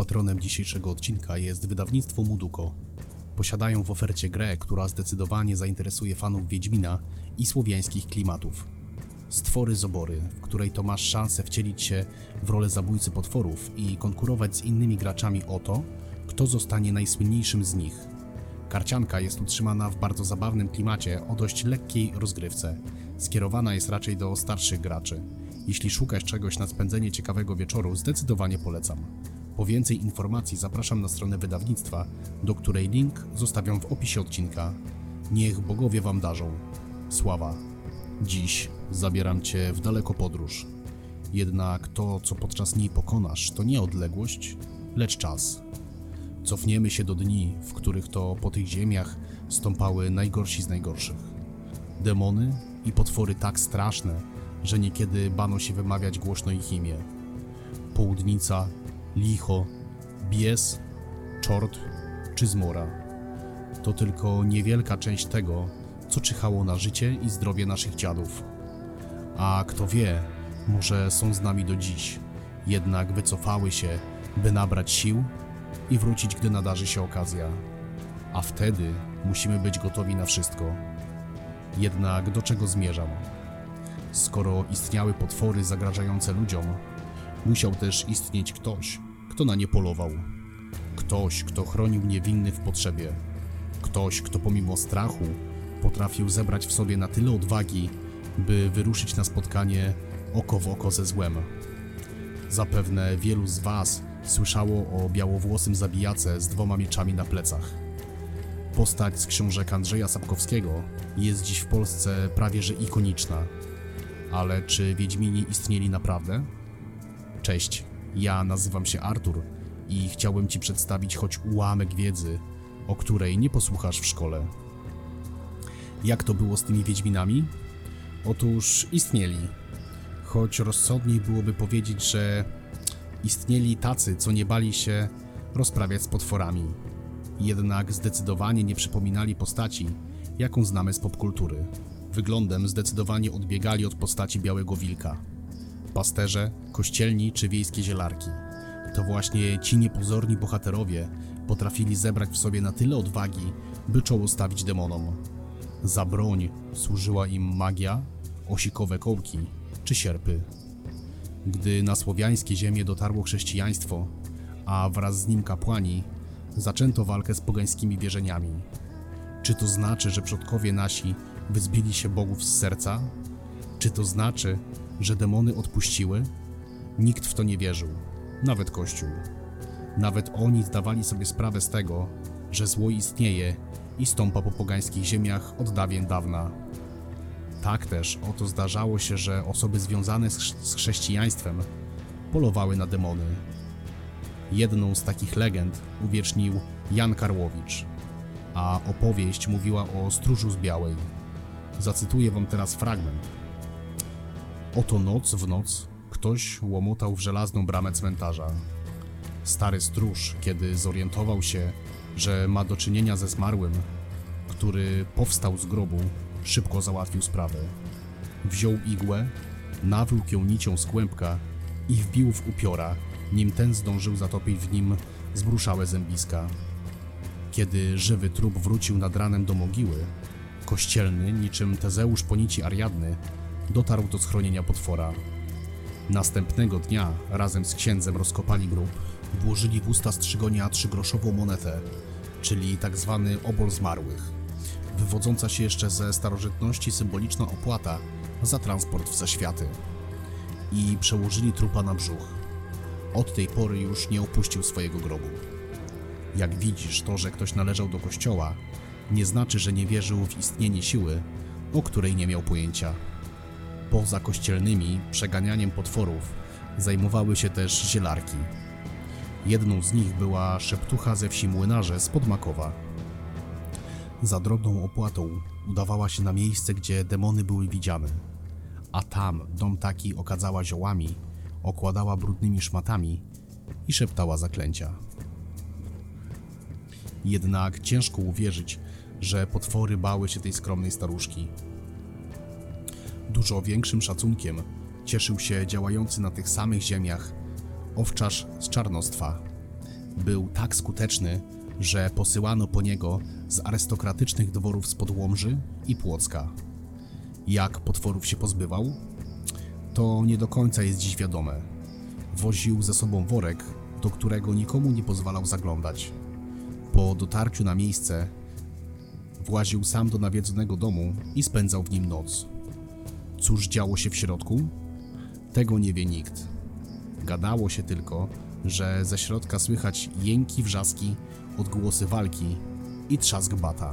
Patronem dzisiejszego odcinka jest wydawnictwo Muduko. Posiadają w ofercie grę, która zdecydowanie zainteresuje fanów Wiedźmina i słowiańskich klimatów. Stwory z obory, w której to masz szansę wcielić się w rolę zabójcy potworów i konkurować z innymi graczami o to, kto zostanie najsłynniejszym z nich. Karcianka jest utrzymana w bardzo zabawnym klimacie o dość lekkiej rozgrywce. Skierowana jest raczej do starszych graczy. Jeśli szukasz czegoś na spędzenie ciekawego wieczoru, zdecydowanie polecam. Po więcej informacji zapraszam na stronę wydawnictwa, do której link zostawiam w opisie odcinka. Niech bogowie wam darzą. Sława. Dziś zabieram cię w daleko podróż. Jednak to, co podczas niej pokonasz, to nie odległość, lecz czas. Cofniemy się do dni, w których to po tych ziemiach stąpały najgorsi z najgorszych. Demony i potwory tak straszne, że niekiedy bano się wymawiać głośno ich imię. Południca, licho, bies, czort czy zmora. To tylko niewielka część tego, co czyhało na życie i zdrowie naszych dziadów. A kto wie, może są z nami do dziś, jednak wycofały się, by nabrać sił i wrócić, gdy nadarzy się okazja. A wtedy musimy być gotowi na wszystko. Jednak do czego zmierzam? Skoro istniały potwory zagrażające ludziom, musiał też istnieć ktoś, kto na nie polował. Ktoś, kto chronił niewinny w potrzebie. Ktoś, kto pomimo strachu potrafił zebrać w sobie na tyle odwagi, by wyruszyć na spotkanie oko w oko ze złem. Zapewne wielu z Was słyszało o białowłosym zabijace z dwoma mieczami na plecach. Postać z książek Andrzeja Sapkowskiego jest dziś w Polsce prawie że ikoniczna. Ale czy Wiedźmini istnieli naprawdę? Cześć, ja nazywam się Artur i chciałbym Ci przedstawić choć ułamek wiedzy, o której nie posłuchasz w szkole. Jak to było z tymi Wiedźminami? Otóż istnieli. Choć rozsądniej byłoby powiedzieć, że istnieli tacy, co nie bali się rozprawiać z potworami. Jednak zdecydowanie nie przypominali postaci, jaką znamy z popkultury. Wyglądem zdecydowanie odbiegali od postaci Białego Wilka. Pasterze, kościelni czy wiejskie zielarki. To właśnie ci niepozorni bohaterowie potrafili zebrać w sobie na tyle odwagi, by czoło stawić demonom. Za broń służyła im magia, osikowe kołki czy sierpy. Gdy na słowiańskie ziemie dotarło chrześcijaństwo, a wraz z nim kapłani, zaczęto walkę z pogańskimi wierzeniami. Czy to znaczy, że przodkowie nasi wyzbili się bogów z serca? Czy to znaczy, że demony odpuściły? Nikt w to nie wierzył, nawet Kościół. Nawet oni zdawali sobie sprawę z tego, że zło istnieje i stąpa po pogańskich ziemiach od dawien dawna. Tak też oto zdarzało się, że osoby związane z, chrz- z chrześcijaństwem polowały na demony. Jedną z takich legend uwiecznił Jan Karłowicz, a opowieść mówiła o stróżu z Białej. Zacytuję wam teraz fragment. Oto noc w noc ktoś łomotał w żelazną bramę cmentarza. Stary stróż, kiedy zorientował się, że ma do czynienia ze zmarłym, który powstał z grobu, szybko załatwił sprawę. Wziął igłę, nawlókł ją nicią z kłębka i wbił w upiora, nim ten zdążył zatopić w nim zbruszałe zębiska. Kiedy żywy trup wrócił nad ranem do mogiły, kościelny, niczym Tezeusz po nici Ariadny, dotarł do schronienia potwora. Następnego dnia razem z księdzem rozkopali grób, włożyli w usta strzygonia trzygroszową monetę, czyli tak zwany obol zmarłych, wywodząca się jeszcze ze starożytności symboliczna opłata za transport w zaświaty. I przełożyli trupa na brzuch. Od tej pory już nie opuścił swojego grobu. Jak widzisz, to, że ktoś należał do kościoła, nie znaczy, że nie wierzył w istnienie siły, o której nie miał pojęcia. Poza kościelnymi przeganianiem potworów zajmowały się też zielarki. Jedną z nich była szeptucha ze wsi Młynarze z Podmakowa. Za drobną opłatą udawała się na miejsce, gdzie demony były widziane, a tam dom taki okadzała ziołami, okładała brudnymi szmatami i szeptała zaklęcia. Jednak ciężko uwierzyć, że potwory bały się tej skromnej staruszki. Dużo większym szacunkiem cieszył się działający na tych samych ziemiach owczarz z czarnostwa. był tak skuteczny, że posyłano po niego z arystokratycznych dworów z Podłomży i Płocka. Jak potworów się pozbywał? To nie do końca jest dziś wiadome. Woził ze sobą worek, do którego nikomu nie pozwalał zaglądać. Po dotarciu na miejsce właził sam do nawiedzonego domu i spędzał w nim noc. Cóż działo się w środku? Tego nie wie nikt. Gadało się tylko, że ze środka słychać jęki, wrzaski, odgłosy walki i trzask bata.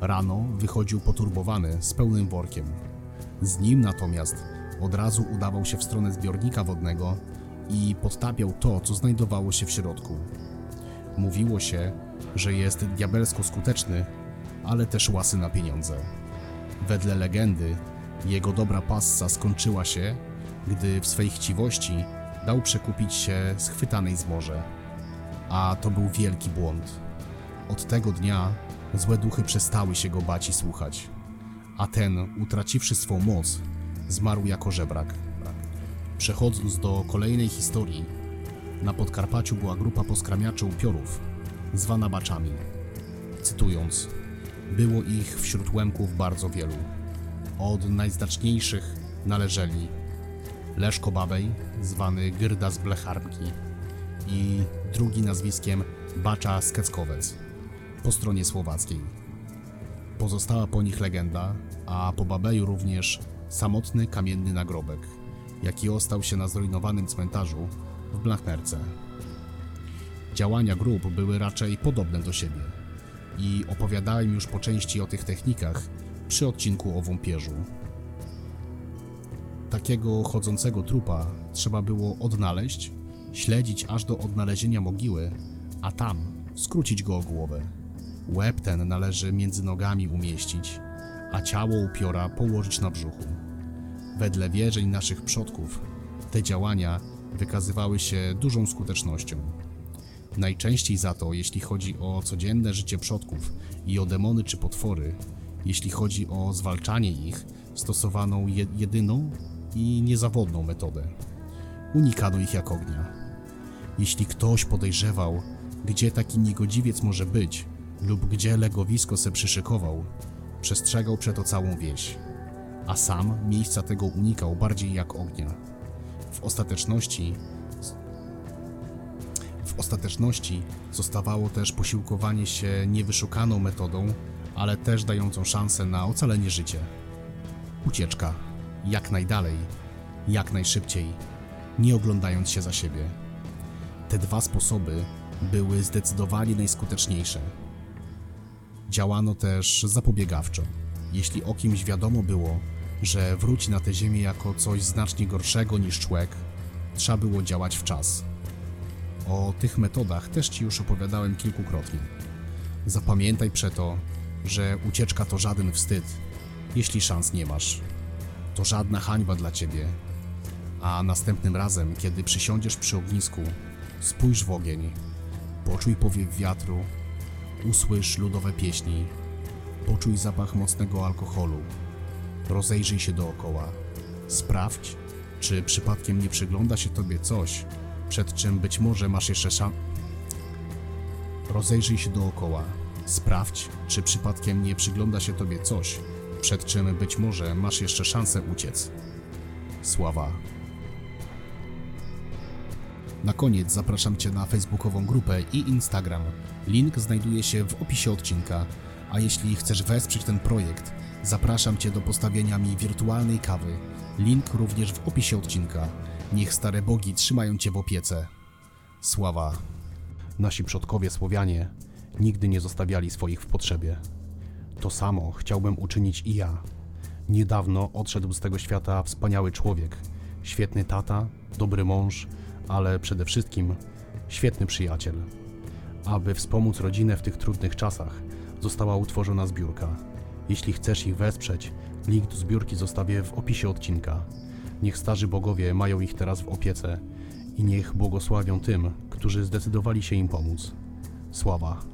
Rano wychodził poturbowany z pełnym workiem. Z nim natomiast od razu udawał się w stronę zbiornika wodnego i podtapiał to, co znajdowało się w środku. Mówiło się, że jest diabelsko skuteczny, ale też łasy na pieniądze. Wedle legendy, jego dobra passa skończyła się, gdy w swej chciwości dał przekupić się schwytanej z. A to był wielki błąd. Od tego dnia złe duchy przestały się go bać i słuchać, a ten, utraciwszy swą moc, zmarł jako żebrak. Przechodząc do kolejnej historii, na Podkarpaciu była grupa poskramiaczy upiorów, zwana baczami. Cytując, było ich wśród Łemków bardzo wielu. Od najznaczniejszych należeli Leszko Babej, zwany Gyrda z i drugi nazwiskiem Bacza Skeckowiec po stronie słowackiej. Pozostała po nich legenda, a po Babeju również samotny kamienny nagrobek, jaki ostał się na zrujnowanym cmentarzu w Blachnerce. Działania grup były raczej podobne do siebie i opowiadałem już po części o tych technikach przy odcinku o wąpierzu. Takiego chodzącego trupa trzeba było odnaleźć, śledzić aż do odnalezienia mogiły, a tam skrócić go o głowę. Łeb ten należy między nogami umieścić, a ciało upiora położyć na brzuchu. Wedle wierzeń naszych przodków, te działania wykazywały się dużą skutecznością. Najczęściej za to, jeśli chodzi o codzienne życie przodków i o demony czy potwory, jeśli chodzi o zwalczanie ich, stosowano je jedyną i niezawodną metodę. Unikano ich jak ognia. Jeśli ktoś podejrzewał, gdzie taki niegodziwiec może być lub gdzie legowisko se przyszykował, przestrzegał przeto całą wieś, a sam miejsca tego unikał bardziej jak ognia. W ostateczności w ostateczności zostawało też posiłkowanie się niewyszukaną metodą, ale też dającą szansę na ocalenie życia. Ucieczka. Jak najdalej, jak najszybciej, nie oglądając się za siebie. Te dwa sposoby były zdecydowanie najskuteczniejsze. Działano też zapobiegawczo. Jeśli o kimś wiadomo było, że wróci na tę ziemię jako coś znacznie gorszego niż człowiek, trzeba było działać w czas. O tych metodach też Ci już opowiadałem kilkukrotnie. Zapamiętaj przeto, że ucieczka to żaden wstyd, jeśli szans nie masz. To żadna hańba dla Ciebie. A następnym razem, kiedy przysiądziesz przy ognisku, spójrz w ogień, poczuj powiew wiatru, usłysz ludowe pieśni, poczuj zapach mocnego alkoholu, rozejrzyj się dookoła, sprawdź, czy przypadkiem nie przygląda się Tobie coś, przed czym być może masz jeszcze szan... Rozejrzyj się dookoła. Sprawdź, czy przypadkiem nie przygląda się tobie coś, przed czym być może masz jeszcze szansę uciec. Sława. Na koniec zapraszam Cię na facebookową grupę i Instagram. Link znajduje się w opisie odcinka. A jeśli chcesz wesprzeć ten projekt, zapraszam Cię do postawienia mi wirtualnej kawy. Link również w opisie odcinka. Niech stare bogi trzymają Cię w opiece. Sława. Nasi przodkowie Słowianie nigdy nie zostawiali swoich w potrzebie. To samo chciałbym uczynić i ja. Niedawno odszedł z tego świata wspaniały człowiek, świetny tata, dobry mąż, ale przede wszystkim świetny przyjaciel. Aby wspomóc rodzinę w tych trudnych czasach, została utworzona zbiórka. Jeśli chcesz ich wesprzeć, link do zbiórki zostawię w opisie odcinka. Niech starzy bogowie mają ich teraz w opiece i niech błogosławią tym, którzy zdecydowali się im pomóc. Sława.